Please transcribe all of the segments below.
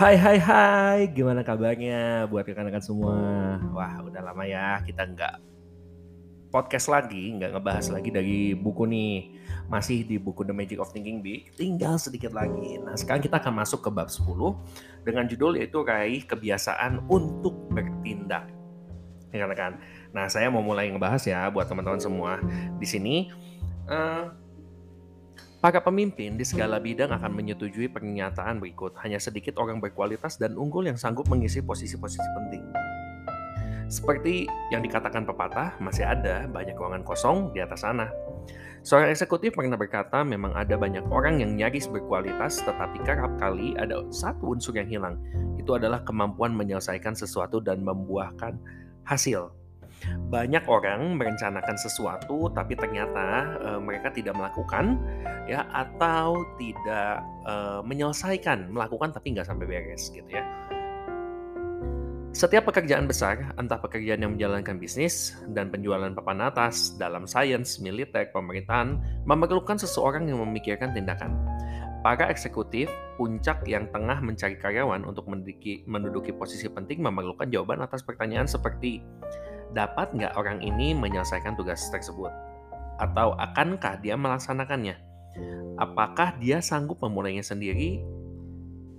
Hai hai hai, gimana kabarnya buat rekan-rekan semua? Wah udah lama ya kita nggak podcast lagi, nggak ngebahas lagi dari buku nih. Masih di buku The Magic of Thinking Big, tinggal sedikit lagi. Nah sekarang kita akan masuk ke bab 10 dengan judul yaitu raih kebiasaan untuk bertindak. Rekan-rekan. Nah saya mau mulai ngebahas ya buat teman-teman semua. Di sini uh, Para pemimpin di segala bidang akan menyetujui pernyataan berikut. Hanya sedikit orang berkualitas dan unggul yang sanggup mengisi posisi-posisi penting. Seperti yang dikatakan pepatah, masih ada banyak ruangan kosong di atas sana. Seorang eksekutif pernah berkata memang ada banyak orang yang nyaris berkualitas tetapi kerap kali ada satu unsur yang hilang. Itu adalah kemampuan menyelesaikan sesuatu dan membuahkan hasil banyak orang merencanakan sesuatu tapi ternyata uh, mereka tidak melakukan ya atau tidak uh, menyelesaikan melakukan tapi nggak sampai beres gitu ya setiap pekerjaan besar, entah pekerjaan yang menjalankan bisnis dan penjualan papan atas dalam sains, militer, pemerintahan, memerlukan seseorang yang memikirkan tindakan. Para eksekutif puncak yang tengah mencari karyawan untuk menduduki, posisi penting memerlukan jawaban atas pertanyaan seperti dapat nggak orang ini menyelesaikan tugas tersebut? Atau akankah dia melaksanakannya? Apakah dia sanggup memulainya sendiri?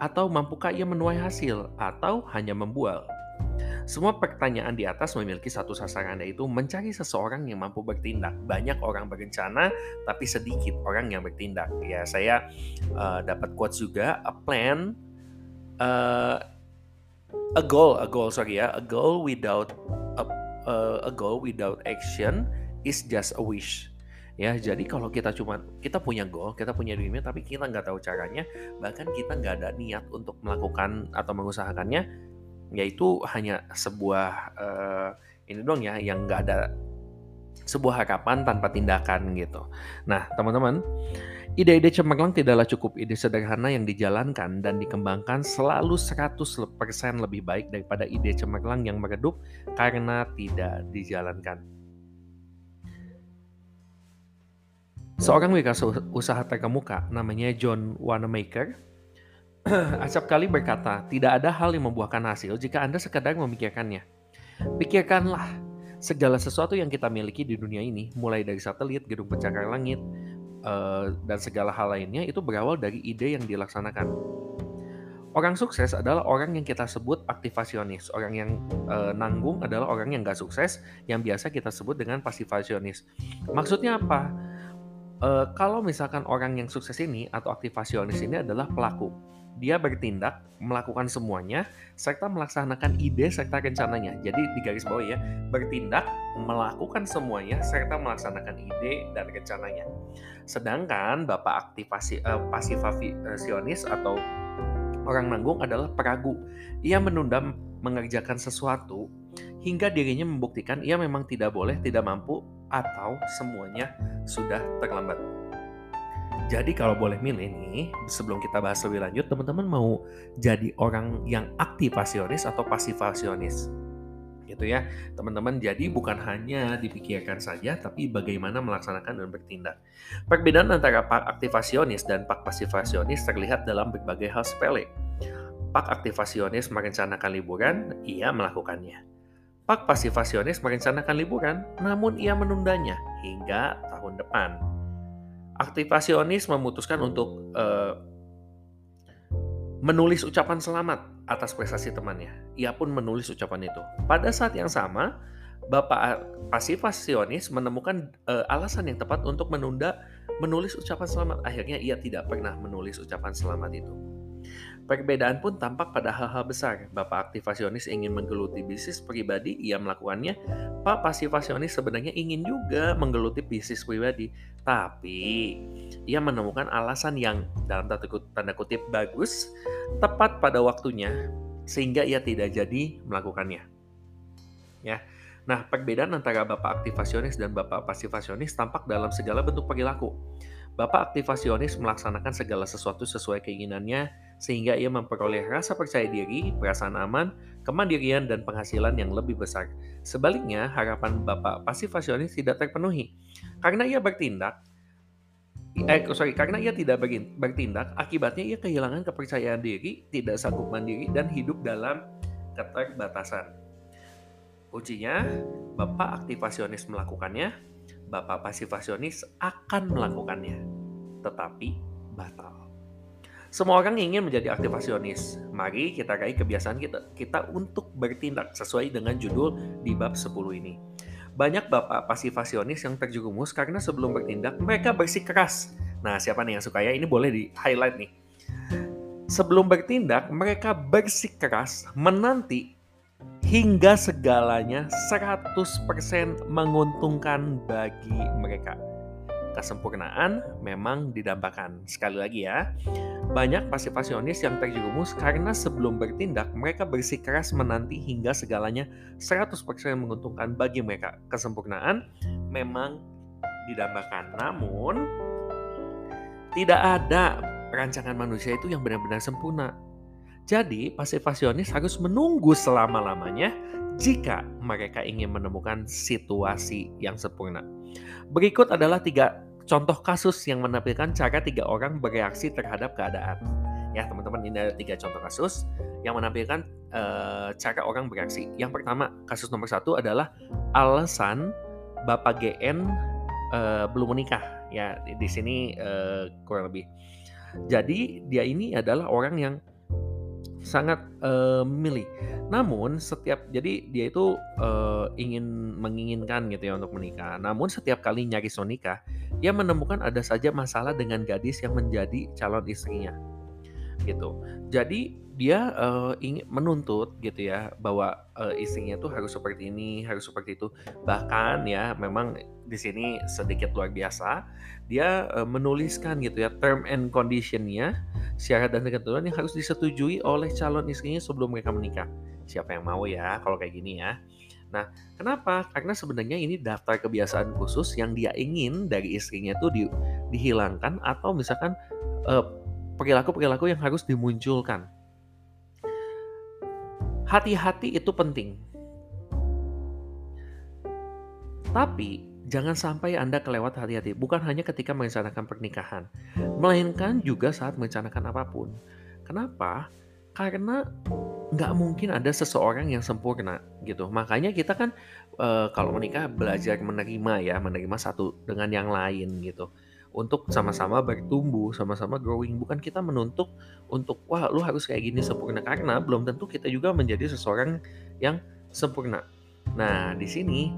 Atau mampukah ia menuai hasil? Atau hanya membual? Semua pertanyaan di atas memiliki satu sasaran yaitu mencari seseorang yang mampu bertindak. Banyak orang berencana tapi sedikit orang yang bertindak. Ya, saya uh, dapat quotes juga a plan uh, a goal, a goal sorry ya, a goal without uh, a goal without action is just a wish. Ya jadi kalau kita cuma kita punya goal kita punya dreamnya tapi kita nggak tahu caranya bahkan kita nggak ada niat untuk melakukan atau mengusahakannya yaitu hanya sebuah uh, ini dong ya yang nggak ada sebuah harapan tanpa tindakan gitu nah teman-teman Ide-ide cemerlang tidaklah cukup ide sederhana yang dijalankan dan dikembangkan selalu 100% lebih baik daripada ide cemerlang yang meredup karena tidak dijalankan. Seorang usaha terkemuka namanya John Wanamaker acap kali berkata, tidak ada hal yang membuahkan hasil jika Anda sekadar memikirkannya. Pikirkanlah segala sesuatu yang kita miliki di dunia ini, mulai dari satelit, gedung pencakar langit, uh, dan segala hal lainnya itu berawal dari ide yang dilaksanakan. Orang sukses adalah orang yang kita sebut aktivasionis. Orang yang uh, nanggung adalah orang yang gak sukses, yang biasa kita sebut dengan pasivasionis. Maksudnya apa? Uh, kalau misalkan orang yang sukses ini atau aktivasionis ini adalah pelaku, dia bertindak, melakukan semuanya, serta melaksanakan ide serta rencananya. Jadi di garis bawah ya, bertindak, melakukan semuanya, serta melaksanakan ide dan rencananya. Sedangkan Bapak aktivasi uh, pasifasionis atau orang nanggung adalah peragu. Ia menunda mengerjakan sesuatu hingga dirinya membuktikan ia memang tidak boleh, tidak mampu, atau semuanya sudah terlambat. Jadi kalau boleh milih nih, sebelum kita bahas lebih lanjut, teman-teman mau jadi orang yang aktivasionis atau pasivasionis? Gitu ya, teman-teman. Jadi bukan hanya dipikirkan saja, tapi bagaimana melaksanakan dan bertindak. Perbedaan antara pak aktivasionis dan pak pasivasionis terlihat dalam berbagai hal sepele. Pak aktivasionis merencanakan liburan, ia melakukannya. Pak pasivasionis merencanakan liburan, namun ia menundanya hingga tahun depan aktivasionis memutuskan untuk uh, menulis ucapan selamat atas prestasi temannya. Ia pun menulis ucapan itu. Pada saat yang sama, Bapak pasivasionis menemukan uh, alasan yang tepat untuk menunda menulis ucapan selamat. Akhirnya ia tidak pernah menulis ucapan selamat itu. Perbedaan pun tampak pada hal-hal besar. Bapak aktivasionis ingin menggeluti bisnis pribadi, ia melakukannya. Pak pasivasionis sebenarnya ingin juga menggeluti bisnis pribadi, tapi ia menemukan alasan yang dalam tanda kutip bagus, tepat pada waktunya, sehingga ia tidak jadi melakukannya. Ya. Nah, perbedaan antara Bapak aktivasionis dan Bapak pasivasionis tampak dalam segala bentuk perilaku. Bapak aktivasionis melaksanakan segala sesuatu sesuai keinginannya, sehingga ia memperoleh rasa percaya diri, perasaan aman, kemandirian, dan penghasilan yang lebih besar. Sebaliknya, harapan Bapak pasivasionis tidak terpenuhi. Karena ia bertindak, eh sorry karena ia tidak bertindak akibatnya ia kehilangan kepercayaan diri tidak sanggup mandiri dan hidup dalam keterbatasan kuncinya bapak aktivasionis melakukannya bapak pasifasionis akan melakukannya tetapi batal semua orang ingin menjadi aktivasionis. Mari kita raih kebiasaan kita, kita untuk bertindak sesuai dengan judul di bab 10 ini. Banyak bapak pasifasionis yang terjerumus karena sebelum bertindak mereka bersikeras. Nah, siapa nih yang suka ya? Ini boleh di highlight nih. Sebelum bertindak, mereka bersikeras menanti hingga segalanya 100% menguntungkan bagi mereka. Kesempurnaan memang didambakan. Sekali lagi ya, banyak pasifasionis yang terjerumus karena sebelum bertindak mereka bersikeras menanti hingga segalanya 100% menguntungkan bagi mereka. Kesempurnaan memang didambakan. Namun tidak ada rancangan manusia itu yang benar-benar sempurna. Jadi pasifasionis harus menunggu selama-lamanya jika mereka ingin menemukan situasi yang sempurna. Berikut adalah tiga contoh kasus yang menampilkan cara tiga orang bereaksi terhadap keadaan. Ya, teman-teman, ini ada tiga contoh kasus yang menampilkan uh, cara orang bereaksi. Yang pertama, kasus nomor satu adalah alasan Bapak GN uh, eh, belum menikah. Ya, di, sini uh, kurang lebih. Jadi dia ini adalah orang yang sangat uh, memilih. Namun setiap jadi dia itu uh, ingin menginginkan gitu ya untuk menikah. Namun setiap kali nyari nikah, dia menemukan ada saja masalah dengan gadis yang menjadi calon istrinya. Gitu. Jadi dia uh, ingin menuntut gitu ya bahwa uh, istrinya tuh harus seperti ini, harus seperti itu. Bahkan ya memang di sini sedikit luar biasa, dia uh, menuliskan gitu ya term and conditionnya, syarat dan ketentuan yang harus disetujui oleh calon istrinya sebelum mereka menikah. Siapa yang mau ya kalau kayak gini ya? Nah, kenapa? Karena sebenarnya ini daftar kebiasaan khusus yang dia ingin dari istrinya tuh di, dihilangkan atau misalkan perilaku-perilaku yang harus dimunculkan hati-hati itu penting. Tapi jangan sampai Anda kelewat hati-hati. Bukan hanya ketika merencanakan pernikahan, melainkan juga saat merencanakan apa pun. Kenapa? Karena nggak mungkin ada seseorang yang sempurna gitu. Makanya kita kan e, kalau menikah belajar menerima ya, menerima satu dengan yang lain gitu untuk sama-sama bertumbuh, sama-sama growing. Bukan kita menuntut untuk wah lu harus kayak gini sempurna karena belum tentu kita juga menjadi seseorang yang sempurna. Nah, di sini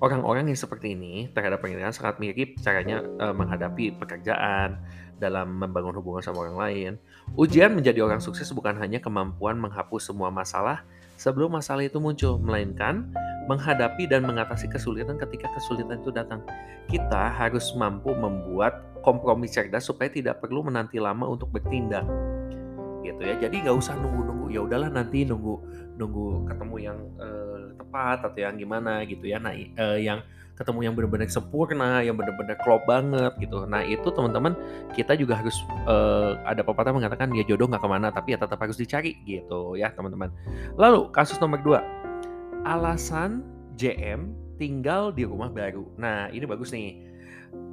orang-orang yang seperti ini terhadap pernikahan sangat mirip caranya uh, menghadapi pekerjaan dalam membangun hubungan sama orang lain. Ujian menjadi orang sukses bukan hanya kemampuan menghapus semua masalah sebelum masalah itu muncul, melainkan menghadapi dan mengatasi kesulitan ketika kesulitan itu datang. Kita harus mampu membuat kompromi cerdas supaya tidak perlu menanti lama untuk bertindak. Gitu ya. Jadi nggak usah nunggu-nunggu. Ya udahlah nanti nunggu nunggu ketemu yang uh, tepat atau yang gimana gitu ya. Nah, uh, yang ketemu yang benar-benar sempurna, yang benar-benar klop banget gitu. Nah itu teman-teman kita juga harus uh, ada pepatah mengatakan ya jodoh nggak ke mana tapi ya tetap harus dicari gitu ya teman-teman. Lalu kasus nomor dua alasan JM tinggal di rumah baru. Nah, ini bagus nih.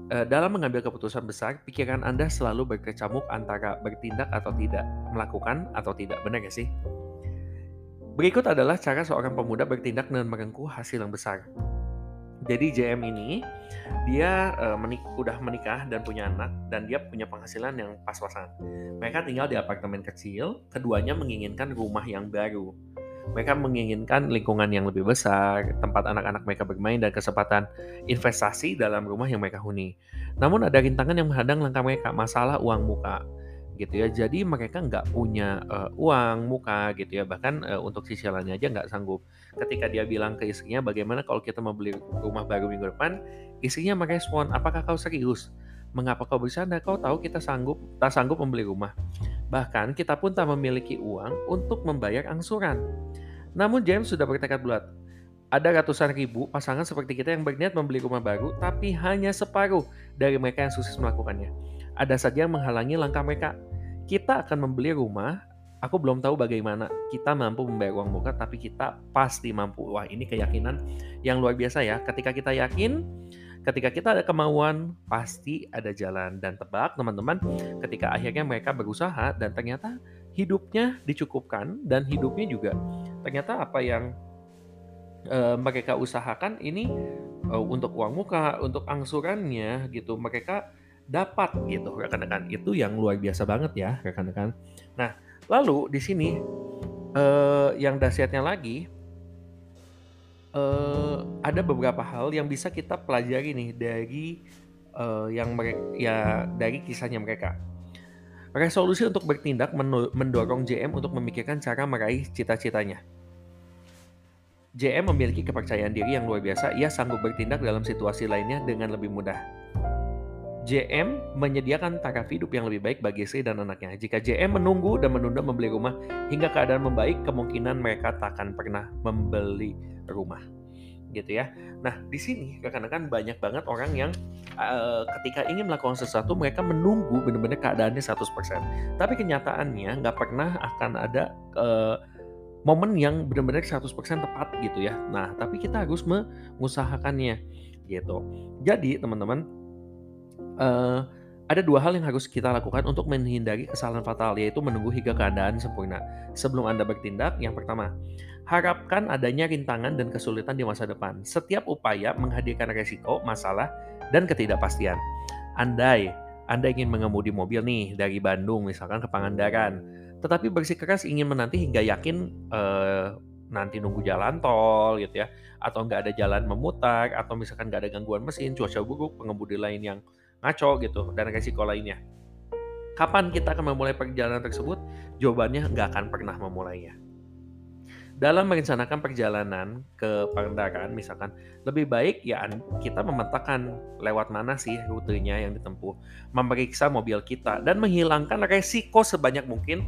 Eh, dalam mengambil keputusan besar, pikiran Anda selalu berkecamuk antara bertindak atau tidak, melakukan atau tidak. Benar gak sih? Berikut adalah cara seorang pemuda bertindak dengan merengkuh hasil yang besar. Jadi JM ini dia uh, menik udah menikah dan punya anak dan dia punya penghasilan yang pas-pasan. Mereka tinggal di apartemen kecil, keduanya menginginkan rumah yang baru. Mereka menginginkan lingkungan yang lebih besar, tempat anak-anak mereka bermain, dan kesempatan investasi dalam rumah yang mereka huni. Namun ada rintangan yang menghadang langkah mereka, masalah uang muka gitu ya. Jadi mereka nggak punya uh, uang muka gitu ya. Bahkan uh, untuk cicilannya aja nggak sanggup. Ketika dia bilang ke istrinya, bagaimana kalau kita membeli rumah baru minggu depan, istrinya merespon, apakah kau serius? Mengapa kau bercanda? Kau tahu kita sanggup tak sanggup membeli rumah. Bahkan kita pun tak memiliki uang untuk membayar angsuran. Namun James sudah bertekad bulat. Ada ratusan ribu pasangan seperti kita yang berniat membeli rumah baru, tapi hanya separuh dari mereka yang sukses melakukannya. Ada saja yang menghalangi langkah mereka. Kita akan membeli rumah, aku belum tahu bagaimana kita mampu membayar uang muka, tapi kita pasti mampu. Wah ini keyakinan yang luar biasa ya. Ketika kita yakin, Ketika kita ada kemauan, pasti ada jalan. Dan tebak teman-teman, ketika akhirnya mereka berusaha dan ternyata hidupnya dicukupkan dan hidupnya juga ternyata apa yang uh, mereka usahakan ini uh, untuk uang muka, untuk angsurannya gitu, mereka dapat gitu rekan-rekan. Itu yang luar biasa banget ya rekan-rekan. Nah, lalu di sini uh, yang dahsyatnya lagi uh, ada beberapa hal yang bisa kita pelajari nih dari uh, yang mereka ya dari kisahnya mereka. Resolusi untuk bertindak mendorong JM untuk memikirkan cara meraih cita-citanya. JM memiliki kepercayaan diri yang luar biasa. Ia sanggup bertindak dalam situasi lainnya dengan lebih mudah. JM menyediakan taraf hidup yang lebih baik bagi istri dan anaknya. Jika JM menunggu dan menunda membeli rumah hingga keadaan membaik, kemungkinan mereka tak akan pernah membeli rumah. Gitu ya. Nah, di sini rekan-rekan banyak banget orang yang uh, ketika ingin melakukan sesuatu mereka menunggu benar-benar keadaannya 100%. Tapi kenyataannya nggak pernah akan ada uh, momen yang benar-benar 100% tepat gitu ya. Nah, tapi kita harus mengusahakannya gitu. Jadi, teman-teman, uh, ada dua hal yang harus kita lakukan untuk menghindari kesalahan fatal, yaitu menunggu hingga keadaan sempurna. Sebelum Anda bertindak, yang pertama, harapkan adanya rintangan dan kesulitan di masa depan. Setiap upaya menghadirkan resiko, masalah, dan ketidakpastian. Andai Anda ingin mengemudi mobil nih dari Bandung misalkan ke Pangandaran, tetapi bersikeras ingin menanti hingga yakin uh, nanti nunggu jalan tol gitu ya, atau nggak ada jalan memutar, atau misalkan nggak ada gangguan mesin, cuaca buruk, pengemudi lain yang ngaco gitu dan resiko lainnya. Kapan kita akan memulai perjalanan tersebut? Jawabannya nggak akan pernah memulainya. Dalam merencanakan perjalanan ke Pangandaran misalkan, lebih baik ya kita memetakan lewat mana sih rutenya yang ditempuh, memeriksa mobil kita, dan menghilangkan resiko sebanyak mungkin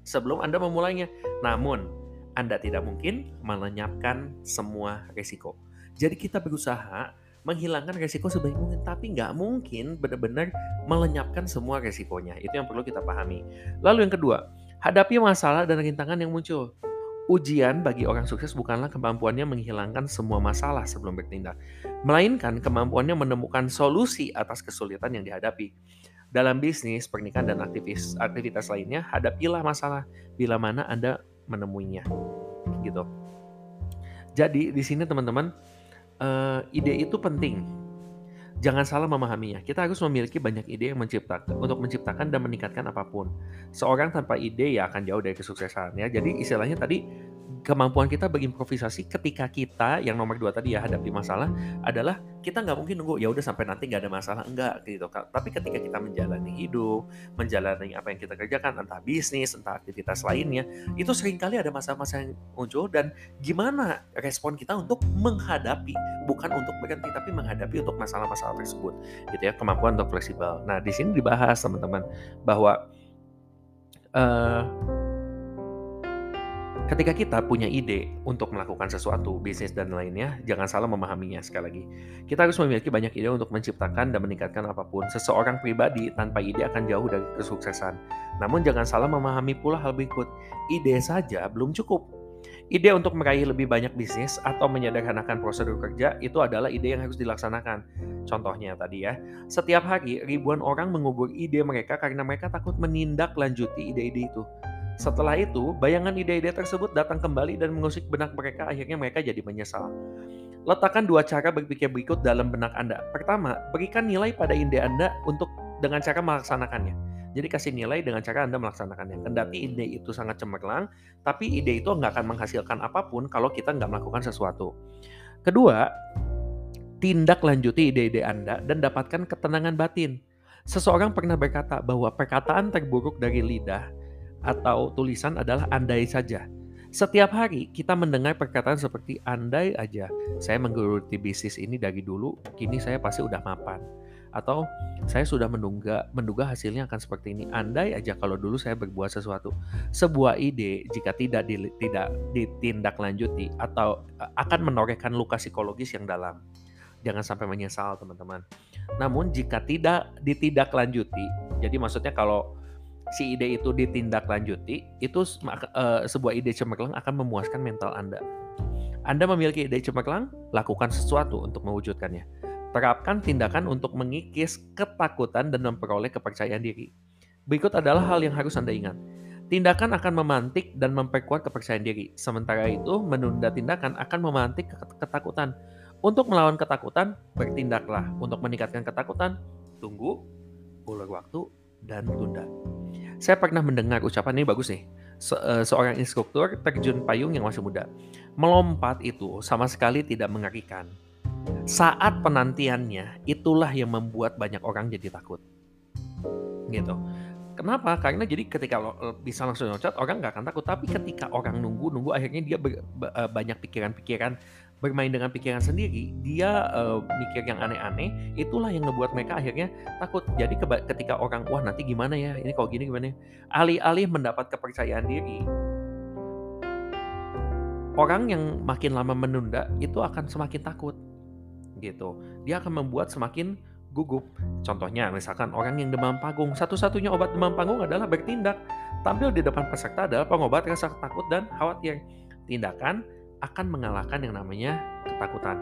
sebelum Anda memulainya. Namun, Anda tidak mungkin melenyapkan semua resiko. Jadi kita berusaha menghilangkan resiko sebaik mungkin, tapi nggak mungkin benar-benar melenyapkan semua resikonya. Itu yang perlu kita pahami. Lalu yang kedua, hadapi masalah dan rintangan yang muncul. Ujian bagi orang sukses bukanlah kemampuannya menghilangkan semua masalah sebelum bertindak, melainkan kemampuannya menemukan solusi atas kesulitan yang dihadapi. Dalam bisnis, pernikahan, dan aktivitas, aktivitas lainnya, hadapilah masalah bila mana Anda menemuinya. Gitu. Jadi di sini teman-teman uh, ide itu penting. Jangan salah memahaminya. Kita harus memiliki banyak ide yang menciptakan untuk menciptakan dan meningkatkan apa pun. Seorang tanpa ide ya akan jauh dari kesuksesan ya. Jadi istilahnya tadi kemampuan kita berimprovisasi ketika kita yang nomor dua tadi ya hadapi masalah adalah kita nggak mungkin nunggu ya udah sampai nanti nggak ada masalah. Enggak gitu tapi ketika kita menjalani hidup menjalani apa yang kita kerjakan entah bisnis entah aktivitas lainnya itu sering kali ada masa-masa yang muncul dan gimana respon kita untuk menghadapi bukan untuk berhenti tapi menghadapi untuk masalah-masalah tersebut gitu ya kemampuan untuk fleksibel. Nah di sini dibahas teman-teman bahwa uh, Ketika kita punya ide untuk melakukan sesuatu, bisnis dan lainnya, jangan salah memahaminya sekali lagi. Kita harus memiliki banyak ide untuk menciptakan dan meningkatkan apa pun. Seseorang pribadi tanpa ide akan jauh dari kesuksesan. Namun jangan salah memahami pula hal berikut. Ide saja belum cukup. Ide untuk meraih lebih banyak bisnis atau menyederhanakan prosedur kerja itu adalah ide yang harus dilaksanakan. Contohnya tadi ya, setiap hari ribuan orang mengubur ide mereka karena mereka takut menindaklanjuti ide-ide itu. Setelah itu, bayangan ide-ide tersebut datang kembali dan mengusik benak mereka, akhirnya mereka jadi menyesal. Letakkan dua cara berpikir berikut dalam benak Anda. Pertama, berikan nilai pada ide Anda untuk dengan cara melaksanakannya. Jadi kasih nilai dengan cara Anda melaksanakannya. Kendati ide itu sangat cemerlang, tapi ide itu nggak akan menghasilkan apa pun kalau kita nggak melakukan sesuatu. Kedua, tindak lanjuti ide-ide Anda dan dapatkan ketenangan batin. Seseorang pernah berkata bahwa perkataan terburuk dari lidah atau tulisan adalah andai saja. Setiap hari kita mendengar perkataan seperti andai aja saya menggeluti bisnis ini dari dulu, kini saya pasti udah mapan. Atau saya sudah menduga, menduga hasilnya akan seperti ini. Andai aja kalau dulu saya berbuat sesuatu. Sebuah ide jika tidak di, tidak ditindaklanjuti atau e, akan menorehkan luka psikologis yang dalam. Jangan sampai menyesal teman-teman. Namun jika tidak ditindaklanjuti, jadi maksudnya kalau si ide itu ditindaklanjuti, itu uh, sebuah ide cemerlang akan memuaskan mental Anda. Anda memiliki ide cemerlang, lakukan sesuatu untuk mewujudkannya. Terapkan tindakan untuk mengikis ketakutan dan memperoleh kepercayaan diri. Berikut adalah hal yang harus Anda ingat. Tindakan akan memantik dan memperkuat kepercayaan diri. Sementara itu, menunda tindakan akan memantik ketakutan. Untuk melawan ketakutan, bertindaklah. Untuk meningkatkan ketakutan, tunggu, ulur waktu, dan tunda. Saya pernah mendengar ucapan ini bagus nih. Se eh, seorang instruktur terjun payung yang masih muda. Melompat itu sama sekali tidak mengerikan saat penantiannya itulah yang membuat banyak orang jadi takut. Gitu. Kenapa? Karena jadi ketika lo e, bisa langsung loncat orang nggak akan takut, tapi ketika orang nunggu nunggu akhirnya dia ber, e, banyak pikiran-pikiran bermain dengan pikiran sendiri, dia uh, mikir yang aneh-aneh, itulah yang ngebuat mereka akhirnya takut. Jadi ketika orang, wah nanti gimana ya, ini kalau gini gimana ya? Alih-alih mendapat kepercayaan diri, orang yang makin lama menunda itu akan semakin takut gitu. Dia akan membuat semakin gugup. Contohnya, misalkan orang yang demam panggung, satu-satunya obat demam panggung adalah bertindak. Tampil di depan peserta adalah pengobat rasa takut dan khawatir. Tindakan akan mengalahkan yang namanya ketakutan.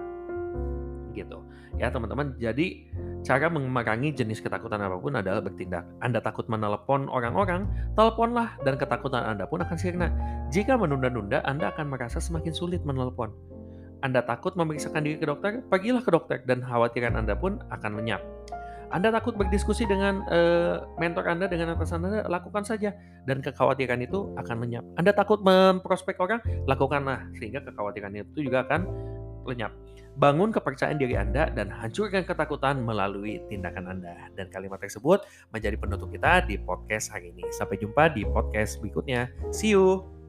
Gitu. Ya, teman-teman. Jadi, cara memerangi jenis ketakutan apa pun adalah bertindak. Anda takut menelepon orang-orang, teleponlah dan ketakutan Anda pun akan sirna. Jika menunda-nunda, Anda akan merasa semakin sulit menelepon. Anda takut memeriksakan diri ke dokter, pergilah ke dokter dan khawatiran Anda pun akan lenyap. Anda takut berdiskusi dengan uh, mentor Anda, dengan atasan Anda, lakukan saja. Dan kekhawatiran itu akan lenyap. Anda takut memprospek orang, lakukanlah. Sehingga kekhawatiran itu juga akan lenyap. Bangun kepercayaan diri Anda dan hancurkan ketakutan melalui tindakan Anda. Dan kalimat tersebut menjadi penutup kita di podcast hari ini. Sampai jumpa di podcast berikutnya. See you!